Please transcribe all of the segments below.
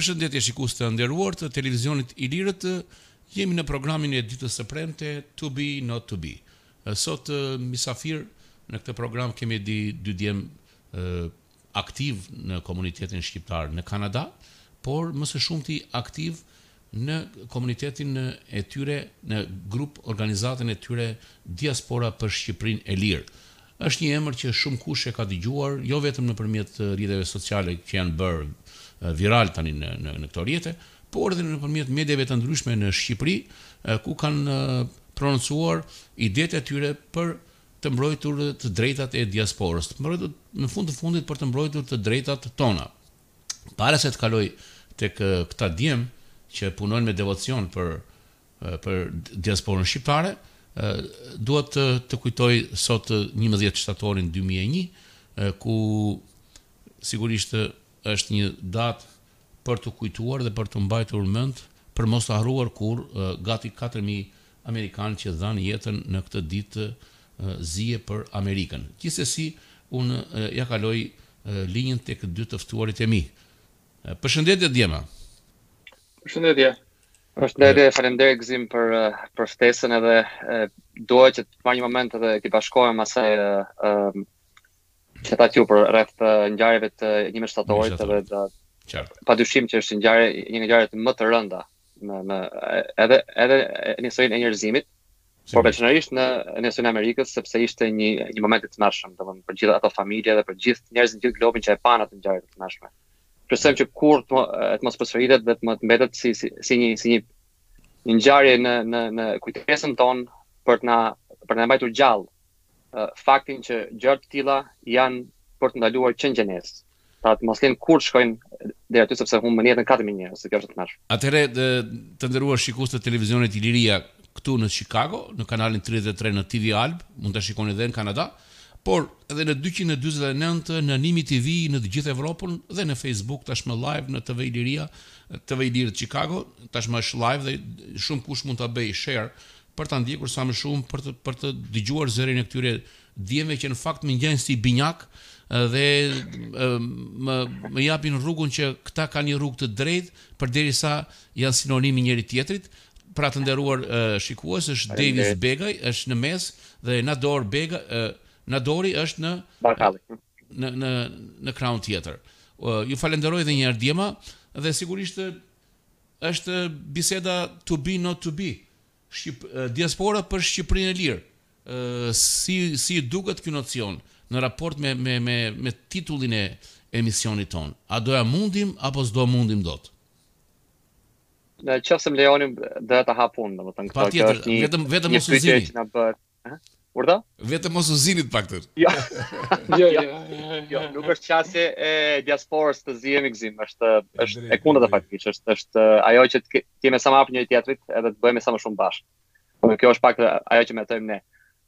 Përshëndetje shikues të nderuar të televizionit Ilirët, jemi në programin e ditës së premte To be not to be. Sot misafir në këtë program kemi dy djem aktiv në komunitetin shqiptar në Kanada, por më së shumti aktiv në komunitetin e tyre në grup organizatën e tyre Diaspora për Shqipërinë e Lirë. Është një emër që shumëkush e ka dëgjuar, jo vetëm nëpërmjet rrjeteve sociale që janë bërë viral tani në në këto rrjete, por edhe nëpërmjet mediave të ndryshme në Shqipëri, ku kanë prononcuar idetë e tyre për të mbrojtur të drejtat e diasporës, të mbrojtur në fund të fundit për të mbrojtur të drejtat tona. Para se të kaloj tek këta djem që punojnë me devocion për për diasporën shqiptare, dua të të kujtoj sot njëmbëdhjetë shtatorin dy mijë e një, ku sigurisht është një datë për t'u kujtuar dhe për t'u mbajtur mend, për mos të harruar kurrë, gati katër mijë amerikanë që dhanë jetën në këtë ditë zie për Amerikën. Gjithsesi, unë ia kaloj linjën tek dy të ftuarit e mi. Përshëndetje djema! Përshëndetje! Përshëndetje, faleminderit Gëzim për për ftesën edhe dua që të marr një moment edhe t'i bashkohem asaj që thatë ju për rreth ngjarjeve të 11 shtatorit edhe dhe. Pa dyshim që është një ngjarje një nga ngjarjet më të rënda në në edhe edhe në historinë e njerëzimit, por veçanërisht në në historinë e Amerikës sepse ishte një një moment i tmerrshëm, domethënë për gjithë ato familje dhe për gjithë njerëzit në gjithë globin që e panë atë ngjarje të tmerrshme. Shpresojmë që kurrë të mos përsëritet dhe të mbetet si si si një si një një ngjarje në në në kujtesën tonë për të na për të na mbajtur gjallë faktin që gjëra të tilla janë për t'u ndaluar që në gjenesë. Pra të mos lëmë kurrë shkojnë deri aty sepse humbën jetën 4000 njerëz, se kjo është e tmerrshme. Atëherë të, të nderuar shikues të televizionit Iliria këtu në Chicago, në kanalin 33 në TV Alb, mund ta shikoni edhe në Kanada, por edhe në 229 në Nimi TV në të gjithë Evropën dhe në Facebook tashmë live në TV Iliria, TV Ilirë Chicago, tashmë është live dhe shumë kush mund ta bëjë share për ta ndjekur sa më shumë, për të për të dëgjuar zërin e këtyre djemve që në fakt më ngjajnë si binjakë dhe më më japin rrugën që këta kanë një rrugë të drejtë përderisa janë sinonim i njëri-tjetrit. Pra të nderuar shikues, është Dejvis Begaj, është në mes dhe Nador Bega, Nadori është në Bakalli. Në në në krahun tjetër. Ju falenderoj edhe një herë djema dhe sigurisht Është biseda to be not to be. Shqip diaspora për Shqipërinë e lirë. Si si ju duket ky nocion në raport me me me me titullin e emisionit tonë? A do ia mundim apo s'do mundim dot? Në qoftë se më lejoni do ta hap unë, domethënë këtë. Patjetër, vetëm vetëm mos u zini. Urdhëro? Vetëm mos u zini pak tjetër. Jo. jo, jo, jo, jo, nuk është qasje e diasporës të zihemi Gëzim, është, është e kundërta faktikisht, është, është ajo që të jemi sa më afër njëri-tjetrit edhe të bëhemi sa më shumë bashkë. Po kjo është pak ajo që mëtojmë ne.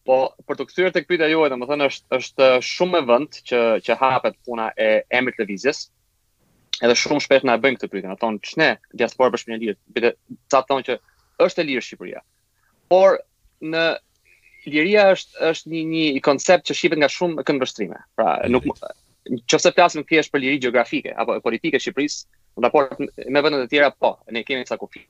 Po për t'u kthyer tek pyetja juaj, domethënë është është shumë me vend që që hapet puna e emrit të lëvizjes. Edhe shumë shpesh na e bëjnë këtë pyetje, na thonë ç'ne diaspora për Shqipërinë, biles ca thonë që është e lirë Shqipëria. por ë liria është është një një koncept që shifet nga shumë këndvështrime. Pra, nuk nëse flasim thjesht për liri gjeografike apo politike të Shqipërisë, në raport me vendet e tjera, po, ne kemi disa kufij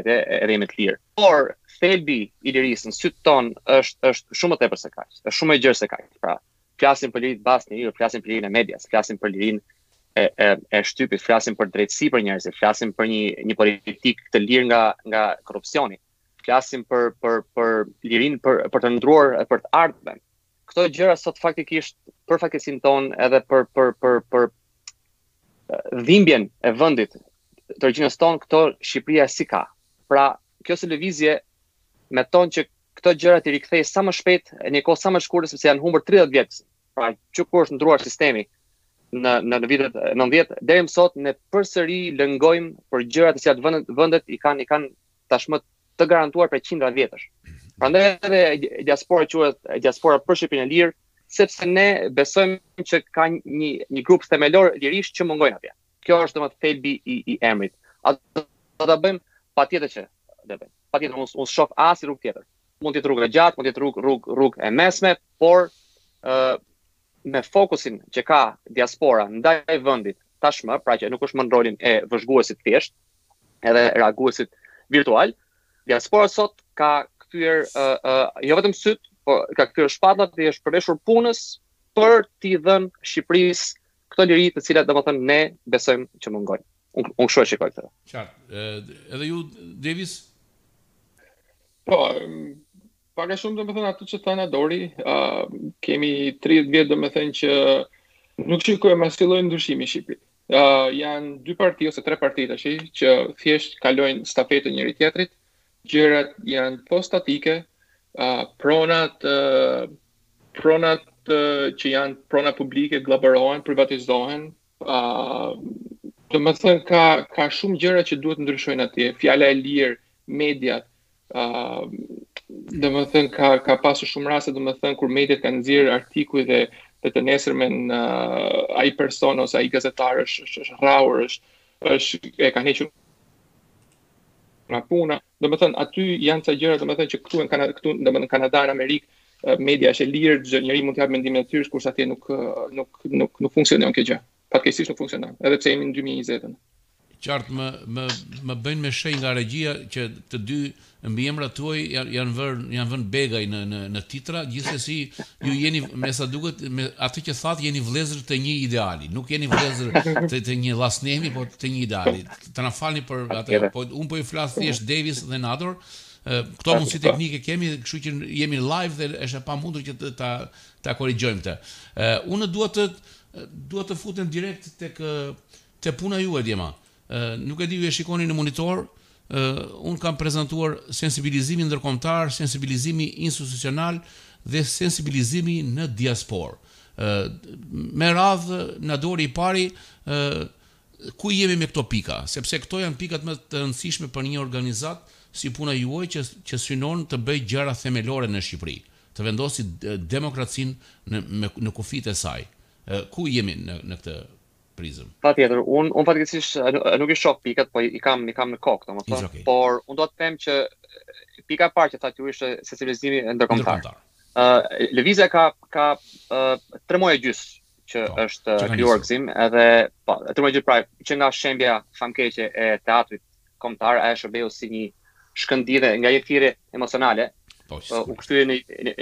atje edhe jemi të lirë. Por thelbi i lirisë në sytë tanë është është shumë më tepër se kaq. Është shumë më e gjerë se kaq. Pra, flasim për liritë bazë të njeriut, flasim për lirinë e medias, flasim për lirinë e, e, e shtypit, flasim për drejtësi për njerëzit, flasim për një, një politikë të lirë nga, nga korrupsioni, flasim për, për, për lirinë për, për të ëndërruar për të ardhmen. Këto gjëra sot faktikisht për fatkeqësinë tonë edhe për, për, për, për dhimbjen e vendit të origjinës tonë, këto Shqipëria s'i ka. Pra, kjo si lëvizje mëton që këto gjëra t'i rikthejë sa më shpejt në një kohë sa më shkurtër sepse janë humbur 30 vjet. Pra, që kur është ndërruar sistemi në në në vitet 90 deri më sot ne përsëri lëngojmë për gjëra të cilat vendet vendet i kanë i kanë tashmë të garantuar prej qindra vjetësh. Prandaj edhe diaspora quhet diaspora për Shqipërinë e lirë, sepse ne besojmë që ka një një grup themelor lirish që mungojnë atje. Kjo është domethënë thelbi i i emrit. A do ta bëjmë? Patjetër që do ta bëjmë. Patjetër unë nuk shoh asnjë rrugë tjetër. Mund të jetë rrugë e gjatë, mund të jetë rrugë rrugë rrugë e mesme, por ë uh, me fokusin që ka diaspora ndaj vendit tashmë, pra që nuk është më në rolin e vëzhguesit thjesht, edhe reaguesit virtual, diaspora sot ka kthyer uh, uh, jo vetëm sytë, por ka kthyer shpatullat dhe është përveshur punës për t'i dhënë Shqipërisë këto liri të cilat domethënë ne besojmë që mungojnë. Unë unë kështu e shikoj këtë. Qartë. Edhe ju Davis? Po, pak a shumë domethënë ato që tha dhe Dori, ë uh, kemi 30 vjet domethënë që nuk shikojmë asnjë lloj ndryshimi në Shqipëri. Ë uh, janë dy parti ose tre parti tash që thjesht kalojnë stafetën njëri-tjetrit. Gjërat janë po, statike, uh, pronat uh, pronat uh, që janë prona publike glabërohen, privatizohen. Uh, do më thënë ka ka shumë gjëra që duhet ndryshojnë atje. Fjala e lirë, mediat, ë uh, do më thënë ka ka pasur shumë raste do më thënë kur mediat kanë nxjerr artikuj dhe dhe të nesërmen uh, ai person ose ai gazetar është është rrahur është është e kanë hequr Nga puna, do më thënë, aty janë ca gjëra, do më thënë, që këtu në Kanada, këtu, do më thënë, Kanada, në Amerikë, media është e lirë, çdo njeri mund të japë mendimin e tij, kurse atje nuk nuk nuk nuk funksionon kjo gjë. Fatkeqësisht nuk funksionon, edhe pse jemi në 2020-ën. Qartë më më më bëjnë me shenjë nga regjia që të dy mbiemrat tuaj janë janë vënë janë vënë Begaj në në në titra, gjithsesi ju jeni me sa duket me atë që thatë jeni vëllezër të një ideali, nuk jeni vëllezër të të një llasnehmi, por të një ideali. të na falni për atë, po un po i flas thjesht Davis dhe Nador, këto mundësi teknike kemi, kështu që jemi live dhe është e pamundur që të ta ta korrigjojmë këtë. Unë dua të dua të futem direkt tek te puna juaj djema. Nuk e di ju e shikoni në monitor, un kam prezantuar sensibilizimi ndërkombëtar, sensibilizimi institucional dhe sensibilizimi në diasporë. Me radhë Nadori i pari Ku jemi me këto pika? Sepse këto janë pikat më të rëndësishme për një organizatë si puna juaj që që synon të bëjë gjëra themelore në Shqipëri, të vendosë demokracinë në me në kufijtë e saj. Ku jemi në në këtë prizëm? Patjetër, unë unë fatkeqësisht nuk i shoh pikat, po i kam i kam në kokë, domethënë, okay. por unë do të them që pika e parë që thatë ju ishte sensibilizimi ndërkombëtar. Ndërkombëtar. Ë uh, Lëvizja ka ka uh, tre muaj e gjys që është krijuar Gëzim edhe po tre muaj gjys pra që nga shembja famkeqe e teatrit kombëtar ai shërbeu si një shkëndijë nga një thirrje emocionale po, po u kthye në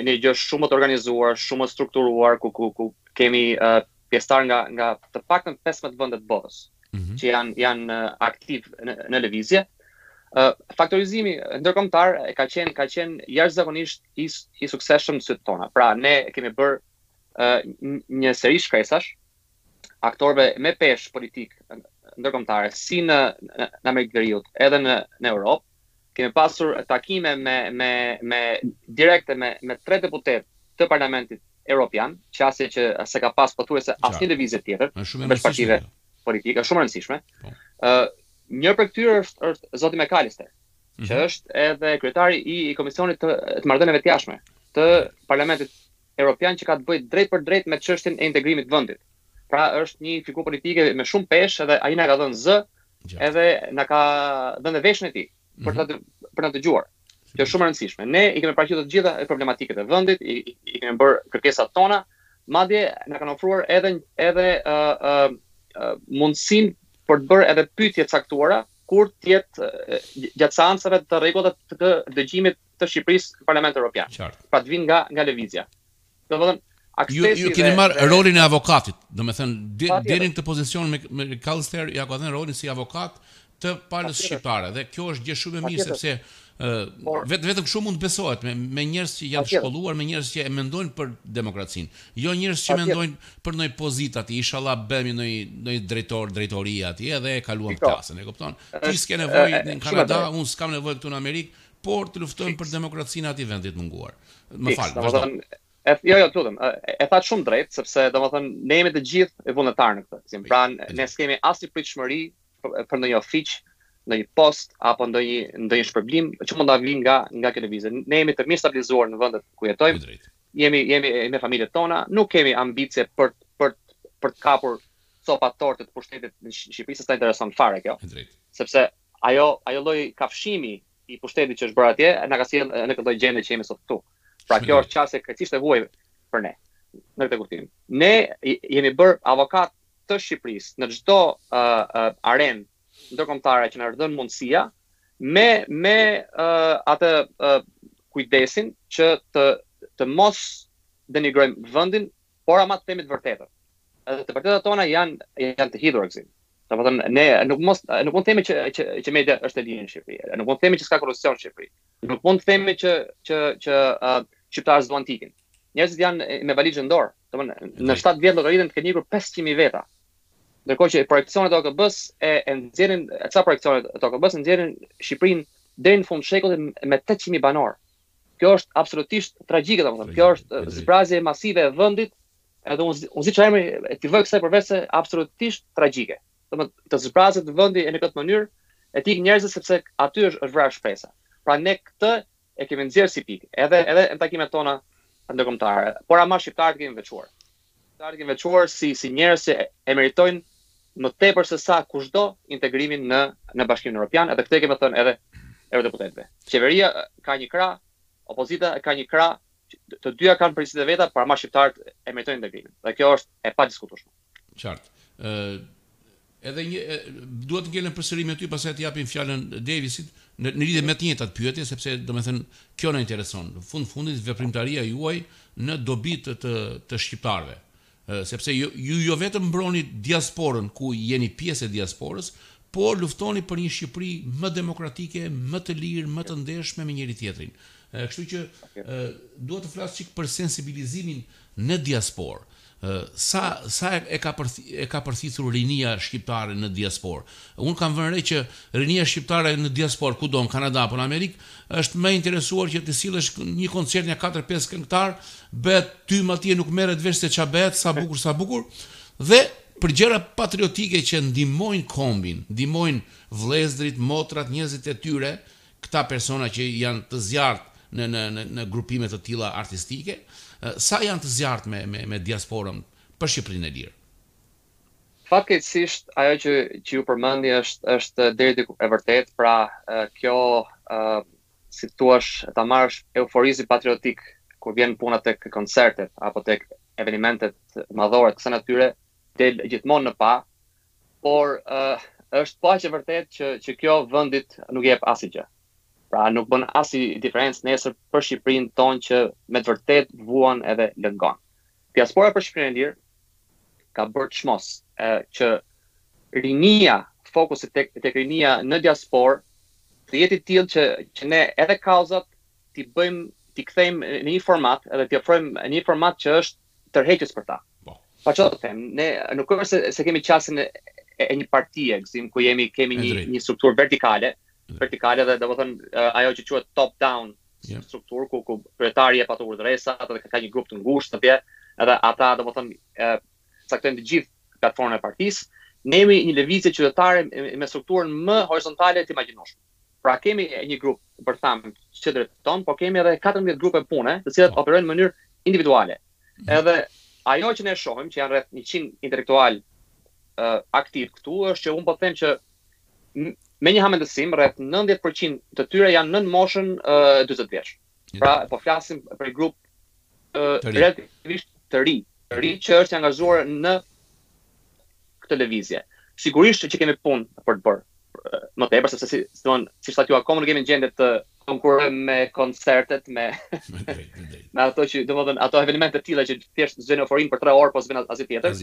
një gjë shumë më të organizuar shumë më strukturuar ku ku, ku kemi uh, pjesëtar nga nga të paktën 15 vende të botës mm-hmm. që janë janë uh, aktiv në, në lëvizje uh, faktorizimi ndërkombëtar ka qenë ka qenë jashtëzakonisht i, i suksesshëm në sytë tona pra ne kemi bërë një seri shkresash aktorëve me peshë politik ndërkombëtare si në në Amerikën e Veriut, edhe në në Europë. Kemi pasur takime me me me direkte me me tre deputetë të Parlamentit Europian, qasje që s'e ka pas pothuajse asnjë lëvizje tjetër mes partive politike, është shumë e rëndësishme. Po. Ë uh, një prej këtyre është është zoti McAllister, që mhm. është edhe kryetari i, i komisionit të, të marrëdhënieve të jashtme të Parlamentit Europian që ka të bëjë drejtpërdrejt me çështjen e integrimit të vendit. Pra është një figurë politike me shumë peshë dhe ai na ka dhënë zë edhe na ka dhënë dhe veshin e tij për ta mhm. për të na dëgjuar. Kjo është shumë e rëndësishme. Ne i kemi paraqitur të gjitha problematikat e vendit, i, i kemi bërë kërkesat tona, madje na kanë ofruar edhe edhe ë uh, ë uh, uh, mundësinë për të bërë edhe pyetje të caktuara kur të jetë gjatë seancave të rregullta të, të dëgjimit të Shqipërisë në Parlamentin Europian. Qartë. Pra të vinë nga nga Lëvizja. Domethënë aksesi dhe Ju keni marrë rolin e avokatit, domethënë deri në këtë pozicion me me Kallister ju ka dhënë rolin si avokat të palës shqiptare dhe kjo është gjë shumë e mirë sepse vetë vetëm kështu mund të besohet me me njerëz që janë të shkolluar, me njerëz që e mendojnë për demokracinë. Jo njerëz që mendojnë për ndonjë pozitë aty, ishalla bëhemi ndonjë ndonjë drejtor drejtorie atje dhe e kaluam klasën, e kupton? Ti s'ke nevojë në Kanada, unë s'kam nevojë këtu në Amerikë, por të luftojmë për demokracinë aty vend të munguar. Më fal, vazhdo. E, jo, jo, të lutem, e, e the shumë drejt, sepse domethënë, ne jemi të gjithë vullnetarë në këtë, si më pranë, ne s'kemi asnjë pritshmëri për, për ndonjë ofiq, ndonjë post, apo ndonjë, ndonjë shpërblim, që mund të na vijë nga, nga kjo lëvizje. Ne jemi të mirëstabilizuar në vendet ku jetojmë, jemi, jemi me familjet tona, nuk kemi ambicje për, për, për të kapur copa torte të pushtetit në Shqipëri, se s'na intereson fare kjo, sepse ajo ajo lloj kafshimi i pushtetit që është bërë atje na ka sjellë në këtë lloj gjendje që jemi sot këtu. Pra kjo është çështje krejtësisht e huaj për ne në këtë kuptim. Ne jemi bërë avokatë të Shqipërisë në çdo uh, uh, arenë ndërkombëtare që na është dhënë mundësia me me uh, atë uh, kujdesin që të të mos denigrojmë vendin Por ama të themi të vërtetën. Edhe të vërtetat tona janë janë të hidhura kësi. Domethënë ne nuk mos nuk mund të themi që që që media është e lirë në Shqipëri. Nuk mund të themi që s'ka korrupsion në Shqipëri. Nuk mund të themi që që që uh, shqiptarët s'duan të ikin. Njerëzit janë me valixhe në dorë. Domethënë në 7 vjet llogariten të kenë ikur 500.000 veta. Ndërkohë që projeksionet e OKB-së e, e nxjerrin ca projeksionet e OKB-së e nxjerrin Shqipërinë deri në fund të shekullit me 800.000 banorë. Kjo është absolutisht tragjike, domethënë. Kjo është zbrazje masive e vendit. Edhe unë unë s'di ça emri t'i vë kësaj përveçse absolutisht tragjike. Domethënë të zbrazet vendi në këtë mënyrë e të ikin njerëzit sepse aty është është vrarë shpresa. Pra ne këtë e kemi nxjerrë si pikë, edhe edhe në takimet tona ndërkombëtare. Por ama shqiptarët i kemi veçuar. tarët i kemi veçuar si si njerëz që e meritojnë më tepër se sa kushdo integrimin në në Bashkimin Evropian, edhe këtë ua kemi thënë edhe eurodeputetëve. Qeveria ka një krah, opozita ka një krah, të dyja kanë përgjegjësitë e veta, por ama shqiptarët e meritojnë integrimin. Dhe kjo është e padiskutueshme. Qartë. Ë Edhe një dua të ngelem përsëri me ty pastaj të japim fjalën Dejvisit në në lidhje me të njëjtat pyetje sepse domethënë kjo na intereson në fund të fundit veprimtaria juaj në dobi të të të shqiptarëve sepse ju ju jo vetëm mbroni diasporën ku jeni pjesë e diasporës por luftoni për një Shqipëri më demokratike më të lirë më të ndershme me njëri tjetrin kështu që dua të flasësh çik për sensibilizimin në diasporë Sa sa e ka e ka përthithur rinia shqiptare në diasporë. Unë kam vënë re që rinia shqiptare në diasporë, kudo, në Kanada apo në Amerikë, është më e interesuar që të sillësh një koncert nja katër pesë këngëtarë, bëhet tym atje nuk merret vesh se ça bëhet, sa bukur sa bukur, dhe për gjëra patriotike që ndihmojnë kombin, ndihmojnë vëllezërit, motrat, njerëzit e tyre, këta persona që janë të zjarrtë në në në grupime të tilla artistike, sa janë të zjarrtë me me me diasporën për Shqipërinë e lirë. Fatkeqësisht ajo që që ju përmendni është është deri diku e vërtetë, pra kjo si të thua ta marrësh euforizëm patriotik kur vjen puna tek koncertet apo tek evenimentet madhore të kësaj natyre del gjithmonë në pah, Por është po aq e vërtetë që që kjo vendit nuk jep asnjë gjë. Pra nuk bën asnjë diferencë nesër për Shqipërinë tonë që me të vërtetë vuan edhe lëngon. Diaspora për Shqipërinë e lirë ka bërë çmos e, që rinia, fokusi tek tek rinia në diasporë të jetë i tillë që që ne edhe kauzat t'i bëjmë t'i kthejmë në një format edhe t'i ofrojmë në një format që është tërheqës për ta. Po. Pa çfarë të them, ne nuk është se, se kemi qasjen e, e një partie, Gëzim ku jemi kemi një një strukturë vertikale, vertikale dhe domethënë ajo që quhet top down yeah. strukturë ku ku kryetari jep ato urdhëresat dhe ka një grup të ngushtë atje, edhe ata domethënë caktojnë të gjithë platformën e partisë. Ne jemi një lëvizje qytetare me strukturën më horizontale të imagjinueshme. Pra kemi një grup bërthamë që drejton, por kemi edhe 14 grupe pune, të cilat po. operojnë në mënyrë individuale. Mm -hmm. Edhe ajo që ne shohim që janë rreth 100 intelektualë uh, aktivë këtu është që unë po them që me një hamendësim rreth 90% të tyre janë nën moshën uh, 40 vjeç. Pra, po flasim për grup të ri. relativisht të ri, të ri që është angazhuar në këtë lëvizje. Sigurisht që kemi punë për të bërë më tepër sepse si thon, si thatë akoma nuk jemi në gjendje të konkurrojmë me koncertet, me me ato që domethënë ato evente të tilla që thjesht zënë euforinë për 3 orë pas po vjen asgjë tjetër.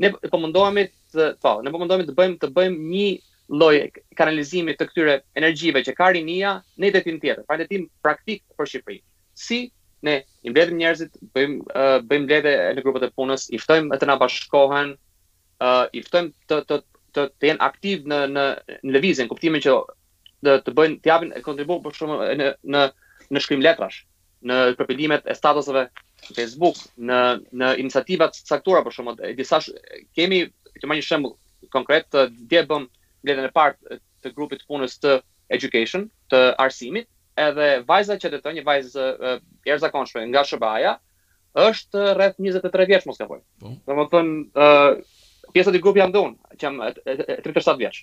Ne po mundohemi të po, ne po mundohemi të bëjmë të bëjmë një lloj kanalizimi të këtyre energjive që ka rinia në një drejtim tjetër, pra një drejtim praktik për Shqipërinë. Si ne i mbledhim njerëzit, bëjmë bëjmë mbledhje në grupet e punës, i ftojmë të na bashkohen, i ftojmë të të të të jenë aktiv në në në lëvizjen, kuptimin që të të bëjnë të japin kontribut për shembull në në në shkrim letrash. në përpilimet e statuseve në Facebook, në në iniciativa të caktuara për shembull, disa sh... kemi të marr një shembull konkret, dje bëmë mbledhjen e parë të grupit të punës të education, të arsimit, edhe vajza që drejton, një vajzë e jashtëzakonshme nga SHBA-ja, është rreth 23 vjeç në mos gaboj. Po. Domethënë, ë pjesë e grupit jam dhe unë, që jam 37 vjeç.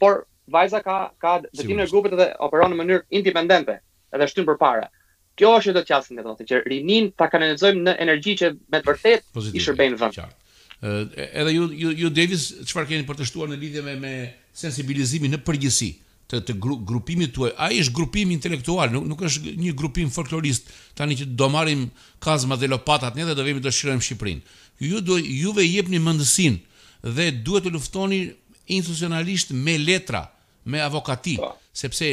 Por vajza ka ka drejtimin e grupit dhe operon në mënyrë independente. dhe shtyn përpara. Kjo është që do të qasemi te, që rininë ta kanalizojmë në energji që me të vërtetë i shërbejnë vëndit. Pozitive, qartë. Edhe ju, ju Davis, çfarë keni për të shtuar në lidhje me, me sensibilizimin në përgjithësi të, të grupimit tuaj? Ai është grupim intelektual, nuk, nuk është një grupim folklorist, tani që do marrim kazmat dhe lopatat ne dhe do vemi ta çlirojmë Shqipërinë. Ju do, juve i jepni mendësinë dhe duhet të luftoni institucionalisht me letra, me avokati, sepse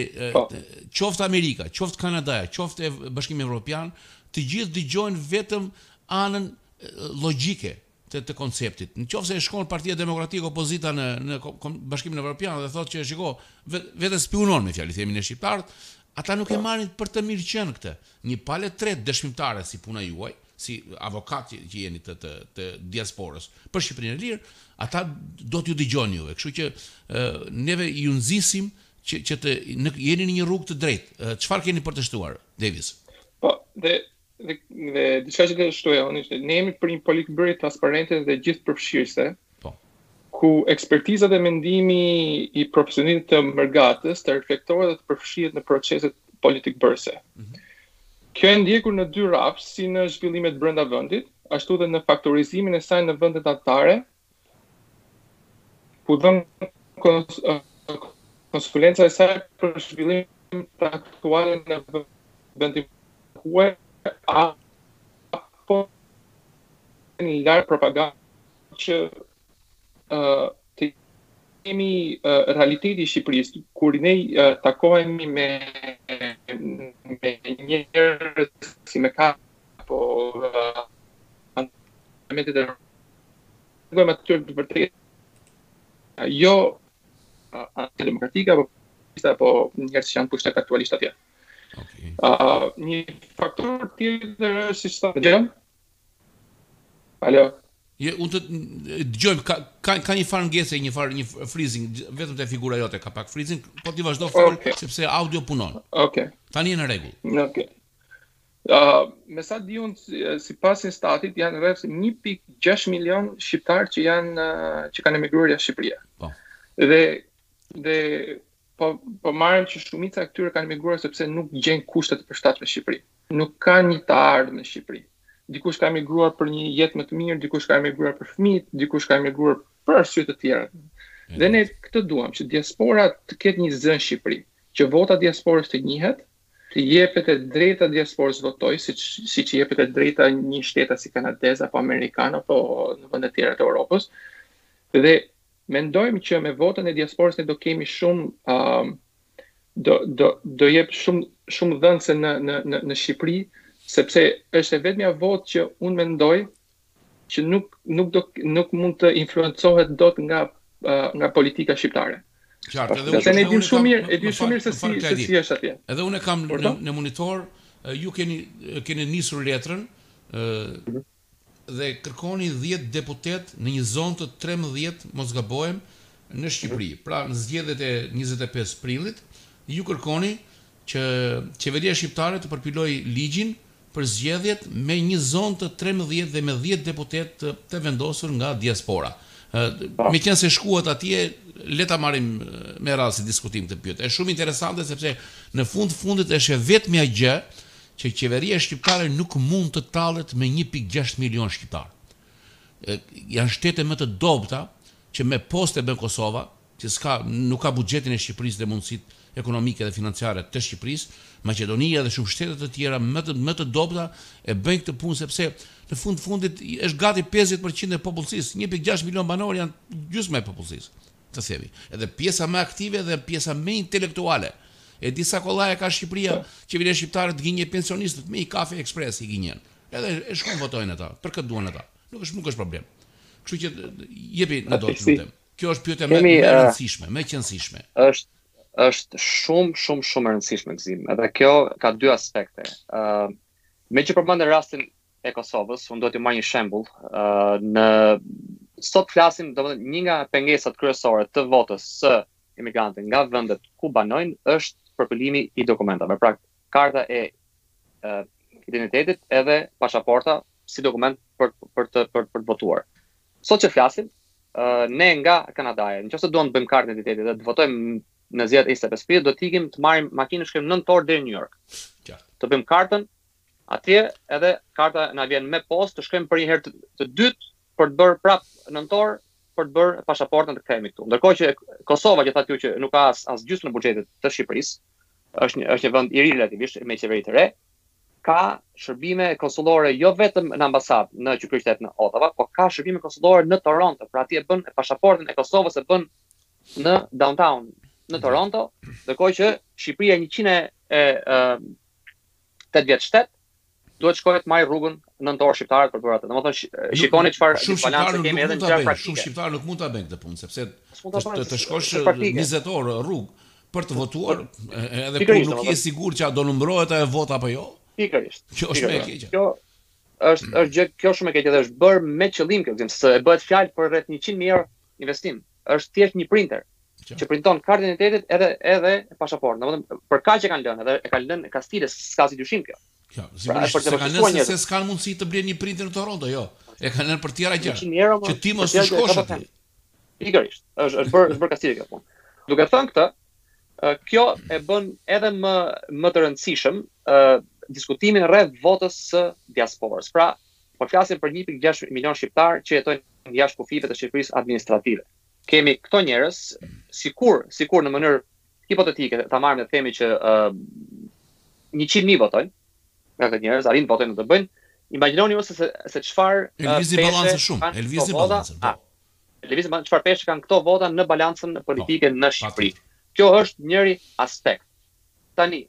qoftë Amerika, qoftë Kanadaja, qoftë Bashkimi Evropian, të gjithë dëgjojnë vetëm anën logjike të të konceptit. Në qoftë se shkon Partia Demokratike opozita në në Bashkimin Evropian dhe thotë që shiko, vetëm spiunon me fjalë, themi ne shqiptarët, ata nuk e marrin për të mirëqenë këtë. Një palë e tretë dëshmimtare si puna juaj, si avokat që jeni të të të diasporës për Shqipërinë e lirë, ata do t'ju dëgjojnë juve. Kështu që neve ju nxisim që që të jeni në një rrugë të drejtë. Çfarë keni për të shtuar, Davis? Po, dhe dhe dhe diçka që të shtoja unë ishte ne jemi për një politikëbërje transparente dhe gjithëpërfshirëse, Po. Ku ekspertiza dhe mendimi i profesionistëve të mërgatës të reflektohet dhe të përfshihet në proceset politikbërëse. Mm -hmm. Kjo e ndjekur në dy rrafshe, si në zhvillimet brenda vendit, ashtu dhe në faktorizimin e saj në vendet anëtare, ku dhe konsulenca e saj për zhvillimet aktuale në vendin kuaj apo në larë propaganda që të kemi realiteti i Shqipërisë, kur ne takohemi me me njerëz si me ka apo me të tregojmë atyre të vërtetën jo atë demokratika apo pista apo njerëz që janë në pushtet aktualisht atje okay. uh, një faktor tjetër është si sa të gjënë Alo. Je, ne të dëgjojmë, ka ka ka një farë ngecje, një farë një freezing, vetëm te figura jote ka pak freezing, po ti vazhdo fol okay. sepse audio punon. Okej. Okay. Tani je në rregull. Okej. Okay. Uh, me sa di unë sipas INSTAT-it janë rreth 1.6 milion shqiptarë që janë uh, që kanë emigruar jashtë Shqipërie. Po. Dhe dhe po po marrim që shumica e këtyre kanë emigruar sepse nuk gjejnë kushte të përshtatshme në Shqipëri. Nuk kanë një të ardhme në Shqipëri. Dikush ka emigruar për një jetë më të mirë, dikush ka emigruar për fëmijët, dikush ka emigruar për arsye të tjera. Dhe ne këtë duam që diaspora të ketë një zë në Shqipëri, që vota e diasporës të njihet, të jepet e drejta diasporës të votojë, siç siç i jepet e drejta një shtetasi kanadez apo amerikan apo në vende të tjera të Europës. Dhe mendojmë që me votën e diasporës ne do kemi shumë uh, do do do jetë shumë shumë dhënëse në në në në Shqipëri, sepse është e vetmja votë që unë mendoj që nuk nuk do nuk mund të influencohet dot nga nga politika shqiptare. Qartë, edhe unë e di shumë mirë, e di shumë mirë se si se si është atje. Edhe unë kam në, në monitor, ju keni keni nisur letrën, ë mhm. dhe kërkoni dhjetë deputetë në një zonë të trembëdhjetë mos gabohem në Shqipëri pra në zgjedhjet e njëzet e pesë prillit ju kërkoni që qeveria shqiptare të përpilojë ligjin për zgjedhjet me një zonë të trembëdhjetë dhe me dhjetë deputetë të të vendosur nga diaspora meqenëse shkuat atje le ta marrim me radhë si diskutim këtë pyetje, është shumë interesante sepse në fund fundit është e vetmja gjë që qeveria shqiptare nuk mund të tallet me një pikë gjashtë milionë shqiptarë. Janë shtete më të dobëta që me postë e bën Kosova, që s'ka, nuk ka buxhetin e Shqipërisë dhe mundësitë ekonomike dhe financiare të Shqipërisë, Maqedonia dhe shumë shtete të tjera më të më të dobëta e bëjnë këtë punë sepse në fund të fundit është gati pesëdhjetë për qind e popullsisë, një pikë gjashtë milionë banorë janë gjysma e popullsisë. të themi, edhe pjesa më aktive dhe pjesa më intelektuale. E di sa kollaj e ka Shqipëria, qeveria shqiptare të gënjejë pensionistët, me një kafe ekspres i gënjen. Edhe shkojnë votojnë ata, për kë të duan ata. Nuk është nuk është problem. Kështu që jepi në dorë, lutem. Kjo është pyetja më e rëndësishme, më e qenësishme. Është është shumë shumë shumë e rëndësishme Gëzim. Edhe kjo ka dy aspekte. Ë uh, meqë përmendëm rastin e Kosovës, unë do t'ju marr një shembull, uh, ne sot flasim, domethënë një nga pengesat kryesore të votës së emigrantëve nga vendet ku banojnë është përpilimi i dokumentave. Pra, karta e uh, identitetit edhe pasaporta si dokument për për të për, për të votuar. Sot që flasim, uh, ne nga Kanadaja, nëqoftëse duam të bëjmë kartën e identitetit dhe të votojmë në zgjedhjet e 25 prill, duhet të ikim të marrim makinën, të shkojmë 9 orë deri në New York. Të bëjmë kartën Atje edhe karta na vjen me postë të shkojmë për një herë të dytë për të bërë prap nëntë orë për të bërë pashaportën të kthehemi këtu. Ndërkohë që Kosova që thatë ju që nuk ka as as gjysmën e buxhetit të Shqipërisë, është një është një vend i ri relativisht me qeveri të re, ka shërbime konsullore jo vetëm në ambasadë në kryeqytet në Otava, po ka shërbime konsullore në Toronto, pra atje bën e pashaportën e Kosovës e bën në downtown në Toronto, ndërkohë që Shqipëria 100 e, e 8 vjet shtet, duhet të shkojë të marrë rrugën nëntë orë shqiptarët për të bërë atë. Domethënë shikoni çfarë disbalancë kemi edhe në gjëra praktike. Shumë shqiptarë nuk mund ta bëjnë këtë punë sepse të të shkosh 20 orë rrugë për të votuar, edhe kur nuk je i sigurt që a do numërohet ajo vota apo jo. Pikërisht. Kjo është më e keqja. Kjo është është gjë kjo shumë e keqe dhe është bërë me qëllim kjo gjë, se bëhet fjalë për rreth 100 mijë euro investim. është thjesht një printer që printon kartën e identitetit edhe edhe pasaportën. Domethënë për kaq e kanë lënë edhe e kanë lënë kastile, s'ka asnjë dyshim kjo. Kjo, pra, sigurisht s'e kanë lënë se s'kan mundësi të blejnë një printer në Toronto, jo. E kanë lënë për tjera gjëra. Që ti mos të shkosh aty. Pikërisht. Është është bërë është bërë kastile kjo punë. Duke thënë këtë, kjo e bën edhe më më të rëndësishëm ë diskutimin rreth votës së diasporës. Pra, Po flasim për një pikë gjashtë milion shqiptarë që jetojnë jashtë kufijve të Shqipërisë administrative. Këta, këto njerëz, sikur, sikur në mënyrë hipotetike, ta marrim dhe të themi që uh, 100.000 votojnë nga këto njerëz, arrijnë të votojnë do të bëjnë, imagjinoni ju se se, se çfarë E lëviz uh, balancë shumë, e lëviz balancën. Po. E lëviz balancën çfarë peshë kanë këto vota në balancën po, politike në Shqipëri. Kjo është njëri aspekt. Tani,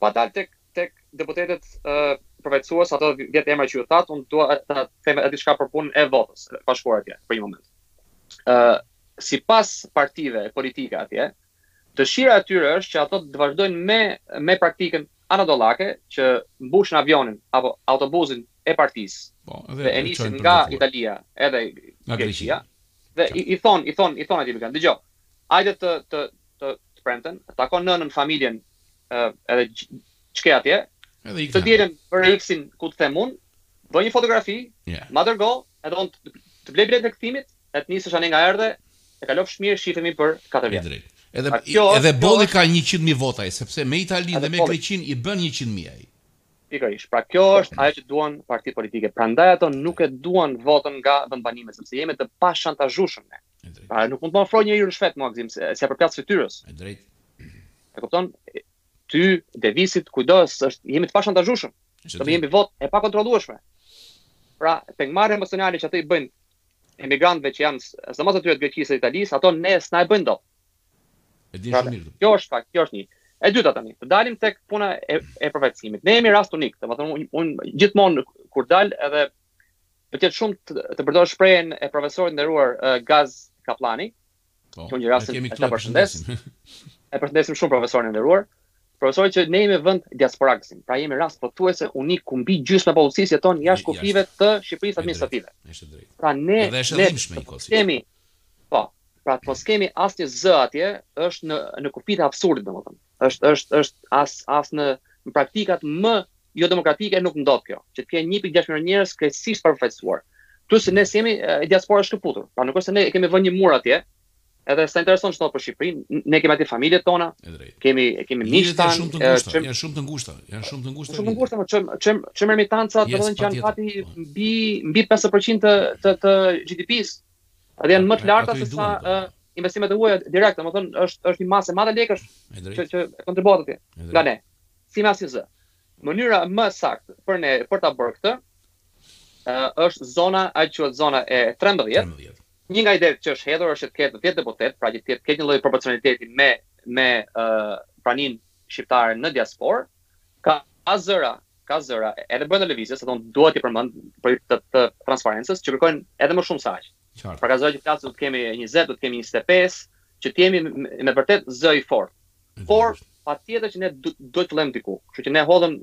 pa dalë tek tek deputetët ë përfaqësues ato 10 emra që ju thatë, unë dua të them edhe diçka për punën e votës, pa shkuar atje për një moment. ë sipas partive politike atje, dëshira e tyre është që ato të vazhdojnë me me praktikën anadollake që mbushin avionin apo autobuzin e partisë. Po, edhe e nisin nga Italia, edhe nga Greqia. Dhe i, i thon, i thon, i thon atij Belikan, dëgjo, Hajde të të të të premten, takon nënën, familjen, ë edhe ç'ke atje. Edhe ik. Të dielën voto për X-in ku të them unë, bëj një fotografi, yeah. ma dërgo, edhe unë të blej biletën e kthimit, e të nis sërish andej nga erdhe, e kalofsh mirë, shifemi për 4 vjet. Drejt. Edhe A, kjo, edhe boll i ka 100.000 vota ai, sepse me Italinë dhe me Greqinë i bën 100.000 ai. Pikërisht. Pra kjo po. është ajo që duan partitë politike. Prandaj ato nuk e duan votën nga vendbanimi, sepse jemi të pashantazhueshëm ne. Pra nuk mund të më ofrojë njëri ryshfet Maxim, se si për pjatë fytyrës. E drejt. E kupton? Ty Devisit kujtdo është jemi të pashantazhueshëm. Do jemi votë e pakontrollueshme. Pra, pengmarrja emocionale që ata i bëjnë emigrantëve që janë sidomos atyre të Greqisë e Italisë, ato ne s'na e bëjnë dot. E di shumë mirë. Kjo është fakt, kjo është një. E dyta tani, të dalim tek puna e, e përfaqësimit. Ne jemi rast unik, domethënë unë un, gjithmonë kur dal edhe pëlqen shumë të, të përdor shprehjen e profesorit të nderuar uh, Gaz Kaplani. Po. Gjej rastin ta përshëndes. E përshëndesim shumë profesorin e nderuar. Profesorit që ne jemi vend diasporaksin, pra jemi rast pothuajse unik ku mbi gjysma e popullsisë jeton jashtë kufijve të Shqipërisë administrative. E drejtë. Pra ne ne dhimshme, po kemi po, pra të mos kemi asnjë zë atje, është në në kufijtë e absurdit domethënë. Është është është as as në në praktikat më jo demokratike nuk ndodh kjo, që të kesh 1.6 milionë njerëz krejtësisht të papërfaqësuar. Plus se ne s'jemi e diasporë e shkëputur. Pra nuk është se ne kemi vënë një mur atje. Edhe s'na intereson çfarë për Shqipërinë, ne kemi atje familjet tona. Kemi e kemi miqtë tanë, shumë të ngushta, janë shumë të ngushta, janë shumë të ngushta. Shumë të ngushta, më çëm çëm çëm remitanca, domethënë që janë gati mbi mbi 50% të të, të GDP-së. Ato janë më të larta se sa po. investimet e huaja direkte, domethënë është është një masë e madhe lekësh që që kontribuohet atje. Nga ne. S'kemi asnjë zë. Mënyra më e saktë për ne për ta bërë këtë është zona, ajo quhet zona e 13. 13. Një nga idetë që është hedhur është të ketë 10 deputetë, pra që të ketë një lloj proporcionaliteti me me uh, praninë shqiptare në diasporë, ka zëra ka zëra edhe brenda lëvizjes, duhet t'i përmend për hir të transparencës që kërkojnë edhe më shumë se aq. Qartë. Pra ka zëra që flasin që të kemi 20, të kemi 25, që të jemi me të vërtetë zë i fortë. Por patjetër që ne duhet të fillojmë diku. Kështu që ne hodhëm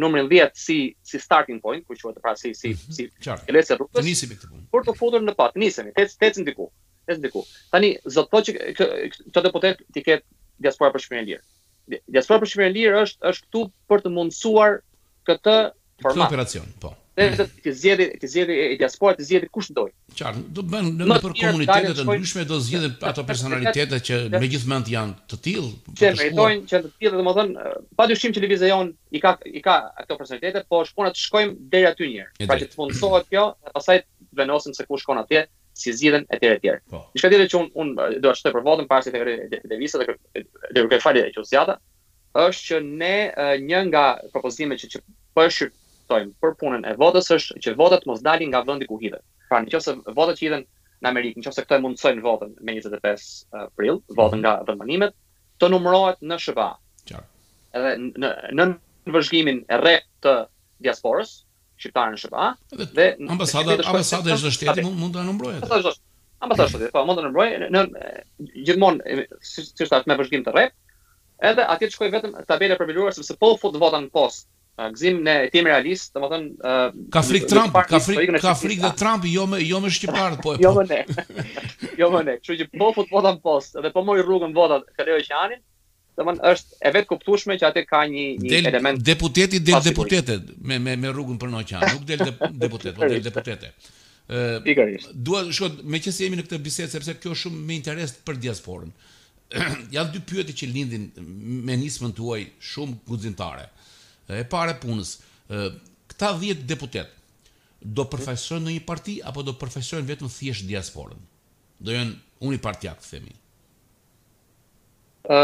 numrin 10 si si starting point, si quhet pra si si mhm. si qartë. Le të rrugës. Nisim këtë punë. Por të futur në pat, nisemi, të ecim diku. Ecim diku. Tani s'do të thotë që këta deputetë t'i ketë Diaspora për Shqipërinë e Lirë. Diaspora për Shqipërinë e Lirë është është këtu për të mundësuar këtë format. Këtë operacion, po. Dhe të të zgjedhë të zgjedhë e diaspora të zgjedhë kush do. Qartë, domethënë nëpër komunitete të ndryshme do zgjidhen ato personalitete që me gjithë mend janë të tillë, që meritojnë që të tillë, domethënë, padyshim që lëvizja jonë i ka i ka ato personalitete, po është puna të shkojmë deri aty një herë. Pra që të mundësohet kjo, pastaj vendosim se kush shkon atje, si zgjidhen etj etj. Po. Diçka tjetër që unë un, dua të shtoj për votën para se të vërë Devisa dhe dhe kërkoj falje që u zgjata, është që ne një nga propozimet që që po e shqyrtojmë për punën e votës është që votat të mos dalin nga vendi ku hidhen. Pra në qoftë se votat që hidhen në Amerikë, në qoftë se këta e mundësojnë votën me 25 prill, votën mhm. nga vendbanimet, të numërohet në SHBA. Qartë. Edhe nën vëzhgimin e rreptë të diasporës, shqiptare në SHBA dhe ambasada ambasada e çdo shteti mund mund ta numërojë atë. Ambasada e shtetit, po mund ta numërojë në gjithmonë siç siç thashë me vëzhgim të rreptë. Edhe atje të shkojë vetëm tabela përmbyllur sepse po u fut vota në postë. Gëzim ne të jemi realistë, domethënë ka frikë Trump, ka frikë ka frikë dhe Trump jo me jo me shqiptarët po e po. Jo me ne. Jo me ne. Kështu që po fut vota në postë dhe po mori rrugën vota të kalojë oqeanin. Domthon është e vetëkuptueshme që aty ka një një del element deputeti del deputete me me me rrugën për në oqean, nuk del deputet, po del deputete. Pikërisht. Dua shkoj meqenëse jemi në këtë bisedë sepse kjo është shumë me interes për diasporën. Janë dy pyetje që lindin me nismën tuaj shumë guximtare. E para e punës, këta 10 deputetë do përfaqësojnë ndonjë parti apo do përfaqësojnë vetëm thjesht diasporën? Do janë unipartiakë të themi. Ë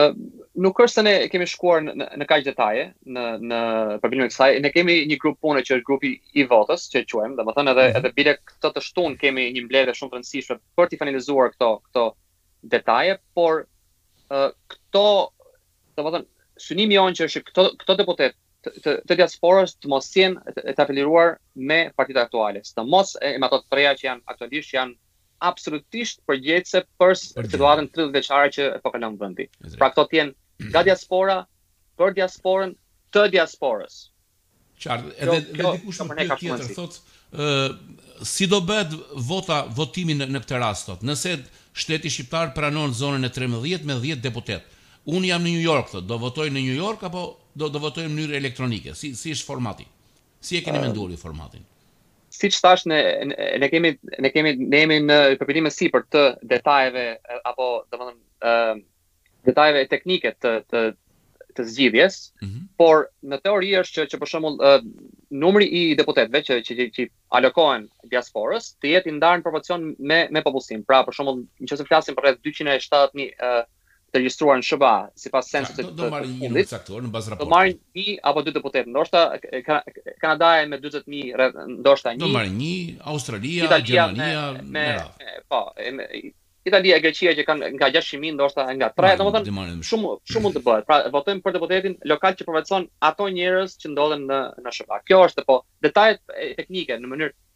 nuk është se ne kemi shkuar në, në kaq detaje në në përpilimin e kësaj. Ne kemi një grup pune që është grupi i votës, që e quajmë, domethënë edhe mm -hmm. edhe bile këtë të shtunë kemi një mbledhje shumë të rëndësishme për të finalizuar këto këto detaje, por ë këto domethënë synimi jonë që është këto këto deputetë të, të, të diasporës të mos jenë të afiliuar me partitë aktuale, sidomos me ato të treja që janë aktualisht që janë absolutisht përgjegjëse për situatën 30 vjeçare që po kalon vendi. Pra këto të jenë nga diaspora për diasporën të diasporës. Qartë, edhe kjo, dhe dikush më pyet tjetër thotë, ë si do bëhet vota votimi në, në këtë rast thotë. Nëse shteti shqiptar pranon zonën e 13 me 10 deputetë. Unë jam në New York thotë, do votoj në New York apo do do votoj në mënyrë elektronike? Si si është formati? Si e keni menduar ju formatin? siç thashë ne ne kemi ne kemi ne jemi në përpilim të sipër të detajeve apo domethënë ë detajeve teknike të të të zgjidhjes, mm -hmm. por në teori është që që për shembull numri i deputetëve që që që, që alokohen diasporës të jetë i ndarë në proporcion me me popullsinë. Pra për shembull, nëse flasim për rreth 207.000 të regjistruar në SHBA, sipas censit të fundit. Do marrin një numër të caktuar në bazë raporti. Do marrin një apo dy deputetë, ndoshta Kanadaja me 40000 rreth, ndoshta një. Do marrin një, Australia, Gjermania, me radhë. Po, Italia e Greqia që kanë nga 600000 ndoshta nga 3, domethënë shumë shumë mund të bëhet. Pra votojmë për deputetin lokal që përfaqëson ato njerëz që ndodhen në në SHBA. Kjo është po detajet teknike në mënyrë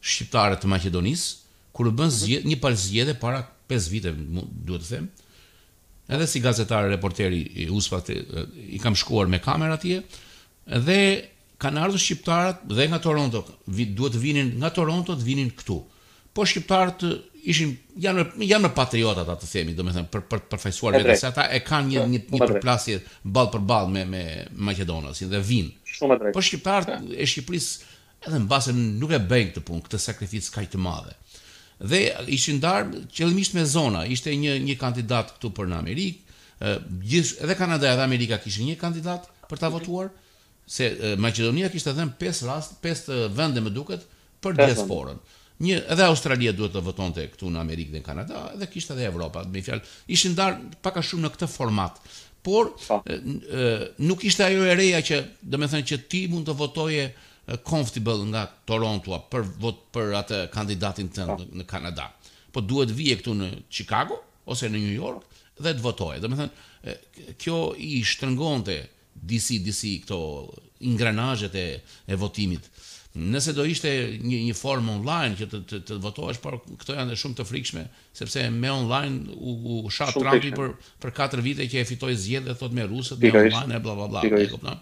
shqiptarët e Maqedonisë, kur u bënë zgjedhje, një palë zgjedhje para pesë vite, duhet të them, edhe si gazetar reporter i USPA i kam shkuar me kamerë atje dhe kanë ardhur shqiptarët dhe nga Toronto, duhet të vinin nga Toronto të vinin këtu. Po shqiptarët ishin janë janë më patriotë ata të themi, domethënë për për të përfaqësuar veten se ata e kanë një një, një përplasje ballë për ballë me me maqedonasit dhe vijnë. Shumë drejt. Po shqiptarët e Shqipërisë Edhe mbase nuk e bëjnë këtë punë, këtë sakrificë kaq të madhe. Dhe ishin ndarë qëllimisht me zona, ishte një një kandidat këtu për në Amerikë, gjithë edhe Kanada edhe Amerika kishin një kandidat për ta votuar, se Maqedonia kishte dhënë pesë raste, pesë vende më duket për diasporën. Një edhe Australia duhet të votonte këtu në Amerikë dhe në Kanada dhe kishte edhe Evropa, me një fjalë ishin ndarë pak a shumë në këtë format. Por nuk ishte ajo e reja që, domethënë që ti mund të votoje comfortable nga Torontoja për për atë kandidatin tënd në Kanada. Po duhet të vije këtu në Chicago ose në New York dhe të votoje. Domethënë kjo i shtrëngonte Disi disi këto ingranazhet e e votimit. Nëse do ishte një një formë online që të të votohesh, por këto janë shumë të frikshme, sepse me online u u sha Trampi për për katër vite që e fitoi zgjedhjet dhe thotë me rusët, me online e bllabllablla. E kupton?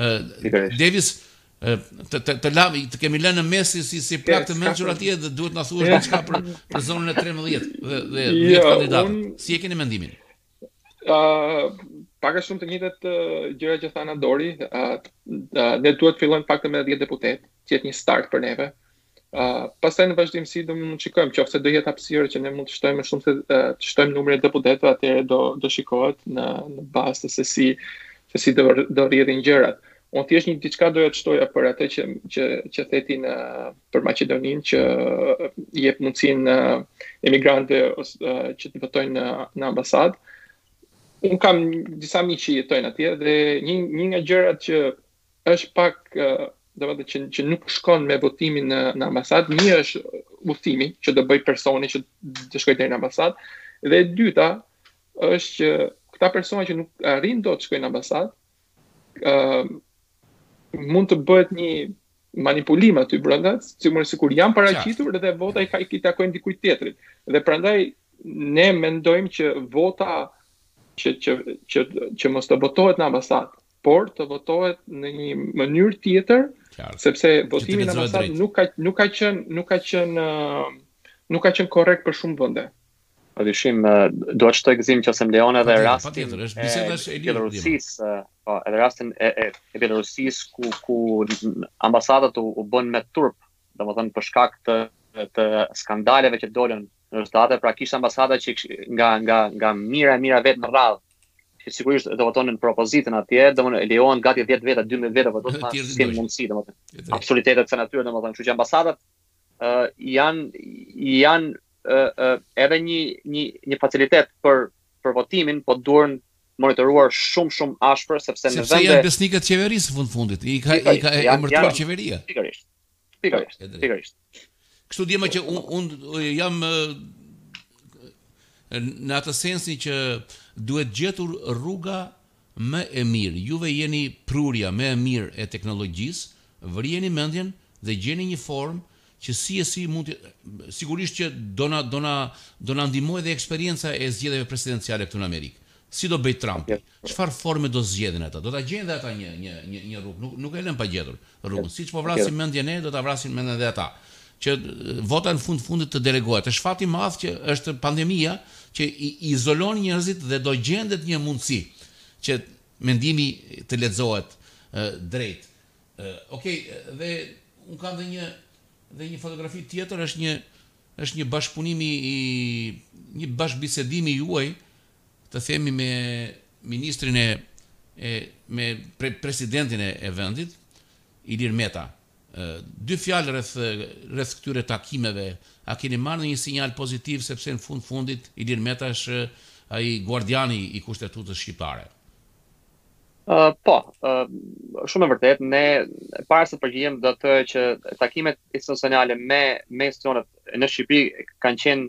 Ë Davis të të të lemi, të kemi lënë në mes si si si plak të mençur atje dhe duhet na thuash diçka për për zonën e trembëdhjetë dhe dhe dhjetë kandidatët. Si e keni mendimin? Uh, pak a shumë të njëjtat uh, gjëra që tha Andori, uh, uh, ne duhet të fillojmë paktën me 10 deputet, që jetë një start për neve. Uh, pastaj në vazhdimësi do mund të shikojmë qoftë se do ketë hapësirë që ne mund të shtojmë më shumë se uh, të shtojmë numrin e deputetëve, atëherë do do shikohet në në bazë se si se si do do rrjedhin gjërat. Unë thjesht një diçka doja të shtoja për atë që që që thatë ti në uh, për Maqedoninë që jep mundësinë emigrantëve që të votojnë në, në ambasadë. Unë kam disa miq që jetojnë atje dhe një, një nga gjërat që është pak do thoja që, që nuk shkon me votimin në, në ambasadë, një është udhëtimi që do bëj personi që të shkojë deri në ambasadë dhe e dyta është që këta persona që nuk arrijnë dot të shkojnë në ambasadë, uh, mund të bëhet një manipulim aty brenda, sikur sikur jam paraqitur dhe vota i ka i takojnë dikujt tjetrit. Dhe prandaj ne mendojmë që vota që që që që mos të votohet në ambasadë, por të votohet në një mënyrë tjetër, sepse votimi në ambasadë nuk ka nuk ka qenë nuk ka qenë nuk ka qenë korrekt për shumë vende. Pa dyshim, do të shtoj, Gëzim, qoftë se më lejon edhe rastin e Bielorussisë, po, edhe rastin e e, e Bielorussisë ku ku ambasadat u, u bënë me turp, domethënë për shkak të të skandaleve që dolën në rezultate, pra kishte ambasada që nga nga nga mijëra e mijëra vetë në radhë që sigurisht do votonin për opozitën atje, lejohen gati 10 veta, 12 veta, po do të marrë si mundësi, do më të autoritetet se natyre, domethënë, kështu që ambasadat uh, janë janë uh, uh, edhe një një një facilitet për për votimin, po duhen monitoruar shumë shumë ashpër sepse, sepse në vende janë besnikët e qeverisë fund fundit, i ka i ka emëruar qeveria. Pikërisht. Pikërisht. Pikërisht. Kështu domethënë që un, un jam në atë sensin që duhet gjetur rruga më e mirë, juve jeni prurja më e mirë e teknologjisë, vrijeni mendjen dhe gjeni një formë që si e si mund të sigurisht që do na do na do na ndihmojë dhe eksperienca e zgjedhjeve presidenciale këtu në Amerikë. Si do bëjë Trampi? Çfarë forme do zgjedhin ata? Do ta gjejnë dhe ata një një një rrugë, nuk nuk e lënë pa gjetur. rrugën. Siç po vrasim mendjen ne, do ta vrasin mendjen edhe ata. Që vota në fund fundit të delegohet. Është fat i madh që është pandemia që i izolon njerëzit dhe do gjendet një mundësi që mendimi të lexohet drejt. Okej, dhe unë kam dhe një dhe një fotografi tjetër, është një është një bashkëpunimi një bashkëbisedimi i juaj të themi me ministrin e e me presidentin e e vendit Ilir Meta dy fjalë rreth rreth këtyre takimeve a keni marrë ndonjë sinjal pozitiv sepse në fund fundit Ilir Meta është ai guardiani i kushtetutës shqiptare po, shumë e vërtetë, ne para se të përgjigjem doja të thoja që takimet institucionale me me institucionet në Shqipëri kanë qenë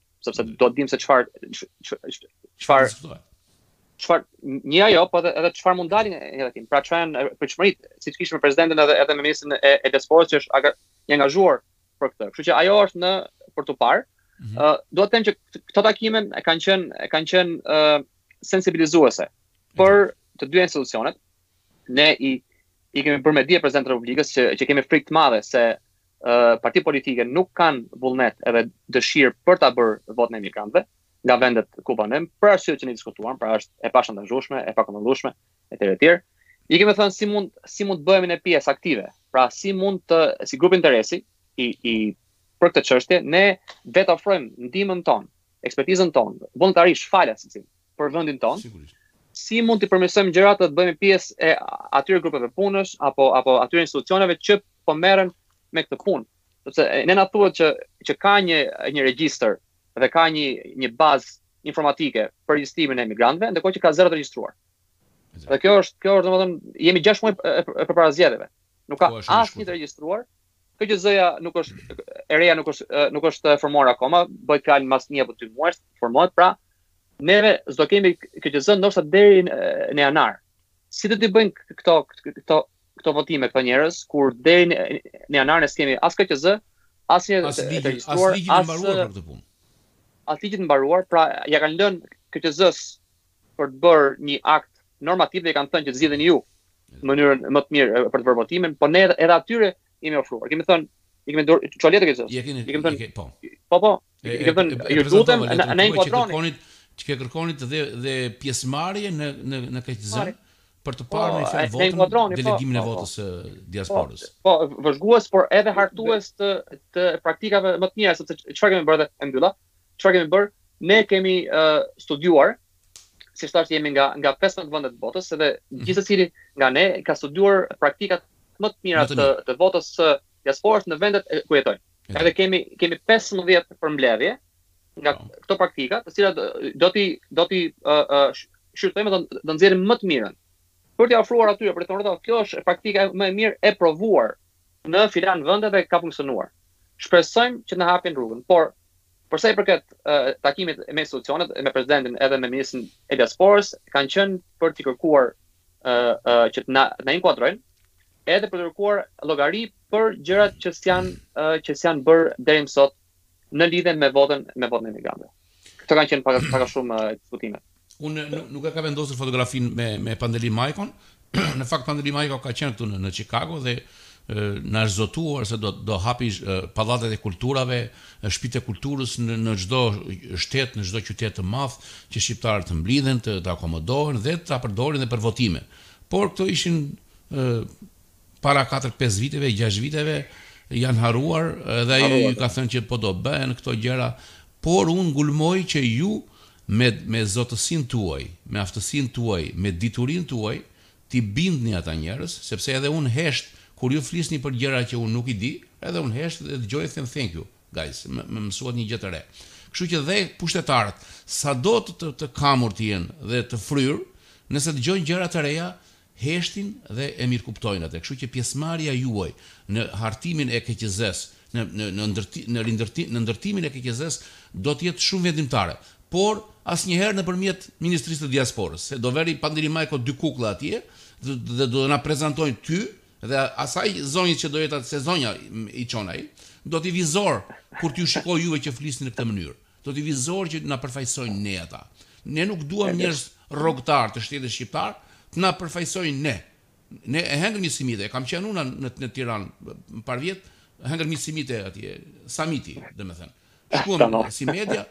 sepse duhet të dimë se çfarë çfarë çfarë një ajo po edhe edhe çfarë mund dalin në një takim. Pra çfarë janë pritshmëritë, siç kishim me presidentin edhe edhe me ministrin e e Diasporës që është aga, i angazhuar për këtë. Kështu që ajo është në për të parë. Ëh, mm -hmm. uh, duhet të them që këto takime e kanë qenë e kanë qenë ë uh, sensibilizuese për mhm. të dy institucionet. Ne i i kemi bërë me dije presidentit të Republikës që që kemi frikë të madhe se parti politike nuk kanë vullnet edhe dëshirë për ta bërë votën e migrantëve nga vendet ku banojnë, për arsyet që ne i diskutuam, pra është e pashantazhueshme, e pakontrollueshme etj etj. I kemi thënë si mund si mund të bëhemi ne pjesë aktive, pra si mund të si grup interesi, i, i për këtë çështje ne vetë ofrojmë ndihmën tonë, ekspertizën tonë, vullnetarisht falas si për vendin tonë. Sigurisht. Si mund t'i përmirësojmë gjërat dhe të bëhemi pjesë e atyre grupeve punës apo apo atyre institucioneve që po merren me këtë punë? Sepse ne na thuhet që që ka një një regjistër dhe ka një një bazë informatike për regjistrimin e emigrantëve, ndërkohë që ka zero të regjistruar. Dhe kjo është kjo është domethënë jemi 6 muaj përpara zgjedhjeve. Nuk ka po, asnjë të regjistruar, KQZ-ja nuk është e reja nuk është nuk është e formuar akoma, bëhet fjalë mbas një apo dy muajsh formohet, pra neve s'do kemi KQZ ndoshta deri në janar. Si do t'i bëjnë këto këto këto votime këto njerëz kur deri në janar ne s'kemi as KQZ, as një as ligj, as ligj të mbaruar për këtë punë. As ligj të mbaruar, pra ia kanë lënë KQZ-së për të bërë një akt normativ dhe i kanë thënë që të zgjidheni ju në mënyrën më të mirë për të bërë votimin, por ne edhe atyre i kemi ofruar. Kemi thënë, i kemi dorë çuar letër KQZ-së. I kemi thënë, po. Po, po. I kemi thënë, ju lutem, na inkuadroni. Që ke kërkonit dhe dhe pjesëmarrje në në në KQZ për të parë në fjalë votën po, delegimin e votës së diasporës. Po, vëzhgues, por edhe hartues të të praktikave më të mira, sepse çfarë kemi bërë dhe e mbylla, Çfarë kemi bërë? Ne kemi uh, studiuar, siç thashë jemi nga nga 15 vende të botës, edhe mhm. gjithsecili nga ne ka studiuar praktikat më të mira të të votës së diasporës në vendet ku jetojnë. Edhe kemi kemi 15 përmbledhje nga po. këto praktika, të cilat do t'i do t'i uh, uh, shqyrtojmë do të nxjerrim më të mirën. Për t'i ofruar atyre për të thënë, kjo është praktika më e mirë e provuar Në filan vende dhe ka funksionuar. Shpresojmë që të na hapin rrugën, por për sa i përket takimit me institucionet, me presidentin edhe me ministrin e diasporës, kanë qenë për t'i kërkuar që të na, na inkuadrojnë, edhe për të kërkuar llogari për gjërat që s'janë që s'janë bërë deri më sot në lidhje me votën me votën e emigrantëve. Këto kanë qenë pak a shumë diskutime. Unë nuk e ka vendosur fotografinë me me Pandeli Majkon. në fakt Pandeli Majko ka qenë këtu në në Chicago dhe na është zotuar se do do hapi pallatet e kulturave, shtëpitë e kulturës në në çdo shtet, në çdo qytet të madh, që shqiptarët të mblidhen, të, të akomodohen dhe ta përdorin dhe për votime. Por këto ishin para katër pesë viteve, gjashtë viteve, janë harruar dhe ai ju ka thënë që po do bëhen këto gjëra, por unë ngulmoj që ju me me zotësinë tuaj, me aftësinë tuaj, me diturinë tuaj, t'i bindni ata njerëz, sepse edhe unë hesht kur ju flisni për gjëra që unë nuk i di, edhe unë hesht dhe dëgjoj e them thank you guys, më mësuat një gjë të re. Kështu që dhe pushtetarët, sado të të kamur të jenë dhe të fryrë, nëse dëgjojnë gjëra të reja, heshtin dhe e mirëkuptojnë atë, kështu që pjesëmarrja juaj në hartimin e KQZ-së, në në në ndërti, në rindërti, në ndërtimin e KQZ-së do të jetë shumë vendimtare, por asnjëherë nëpërmjet Ministrisë së Diasporës, se do veri Pandeli Majko dy kuklla atje dhe dhe do na prezantojnë ty dhe asaj zonjës që do jetë aty, se zonja i çon ai, do t'i vi zor kur t'ju shikojë juve që flisni në këtë mënyrë. Do t'i vijë zor që na përfaqësojnë ne ata. Ne nuk duam njerëz rrogëtar të shtetit shqiptar të na përfaqësojnë ne. Ne e hëngrëm një simite, kam qenë unë në në Tiranë parvjet, hëngrëm një simite atje, samiti, domethënë. Shkuam si media,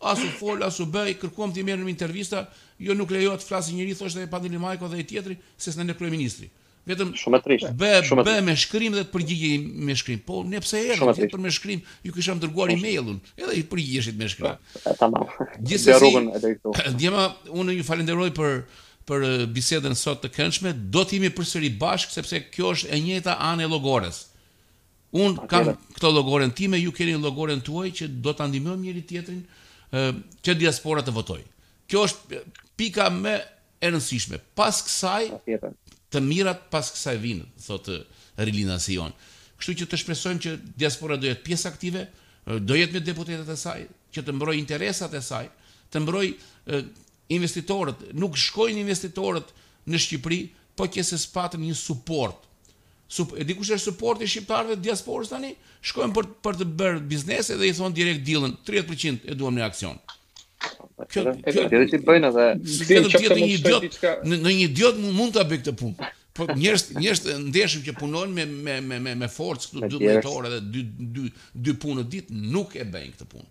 as u fol, as u bë, kërkuam t'i merrnim intervista, jo nuk lejohet të flasë njeri, thoshte Pandeli Majko dhe ai tjetri, se s'na le kryeministri. Vetëm shumë e trishtë. Bë shumë bë me shkrim dhe të përgjigjeni me shkrim. Po ne pse erdhëm vetëm për me shkrim, ju kisha dërguar emailun, edhe i përgjigjeshit me shkrim. Po, tamam. Gjithsesi, rrugën e drejtë këtu. Djema, unë ju falenderoj për për bisedën sot të këndshme. Do të jemi përsëri bashkë sepse kjo është e njëjta anë e llogores. Unë kam këtu llogoren time, ju keni llogoren tuaj që do ta ndihmojmë njëri tjetrin që diaspora të votojë. Kjo është pika më e rëndësishme. Pas kësaj, të mirat pas kësaj vijnë, thotë rilindësi jonë. Kështu që të shpresojmë që diaspora do jetë pjesë aktive, do jetë me deputetët e saj, që të mbrojë interesat e saj, të mbrojë investitorët. Nuk shkojnë investitorët në Shqipëri po qe se s'patën një suport E di kush është suporti i shqiptarëve të diasporës tani? Shkojnë për për të bërë biznese dhe i thonë direkt dillën, tridhjetë për qind e duam në aksion. Kjo kjo edhe t'i bëjnë edhe. Kjo është një idiot. Në një idiot mund ta bëjë këtë punë. Po njerëz njerëz të ndershëm që punojnë me me me me me forcë këtu dymbëdhjetë orë edhe dy dy dy punë në ditë nuk e bëjnë këtë punë.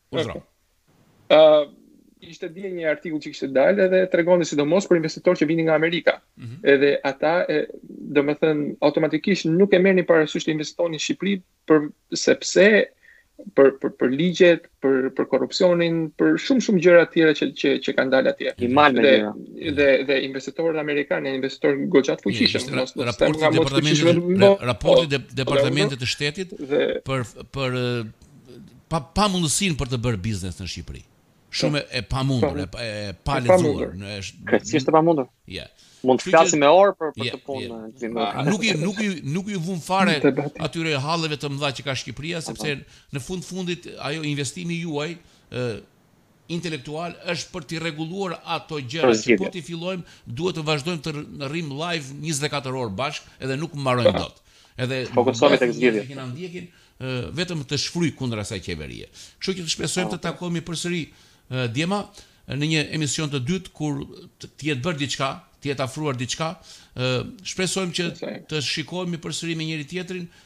Urdhëro. Ë ishte dje një artikull që kishte dalë dhe tregonte sidomos për investitorë që vinin nga Amerika. Mm -hmm. Edhe ata, domethënë, automatikisht nuk e merrnin parasysh të investonin në Shqipëri për sepse për për për ligjet, për për korrupsionin, për shumë shumë gjëra të tjera që që që kanë dalë atje. Një mal me gjëra. Dhe, dhe dhe investitorët amerikanë janë investorë goxha të fuqishëm, mos të them nga mos të them. Raporti i departamentit të shtetit për për pa pamundësinë për të bërë biznes në Shqipëri. Shumë e pamundur, e pata lexuar, është krejtësisht e pamundur. Ja. Mund të flasim me orë për për këtë punë në klimë. Nuk i nuk i nuk iu vumë fare atyre halleve të mëdha që ka Shqipëria sepse në fund fundit ajo investimi juaj intelektual është për t'i rregulluar ato gjëra që po t'i fillojmë duhet të vazhdojmë të rrimë live njëzet e katër orë bashkë edhe nuk mbarojmë dot edhe njerëzit që na ndjekin vetëm të shfryjnë kundër asaj qeverie kështu që të shpresojmë të takohemi përsëri djema në një emision të dytë kur të jetë bërë diçka të jetë afruar diçka shpresojmë që të shikohemi përsëri me njëri tjetrin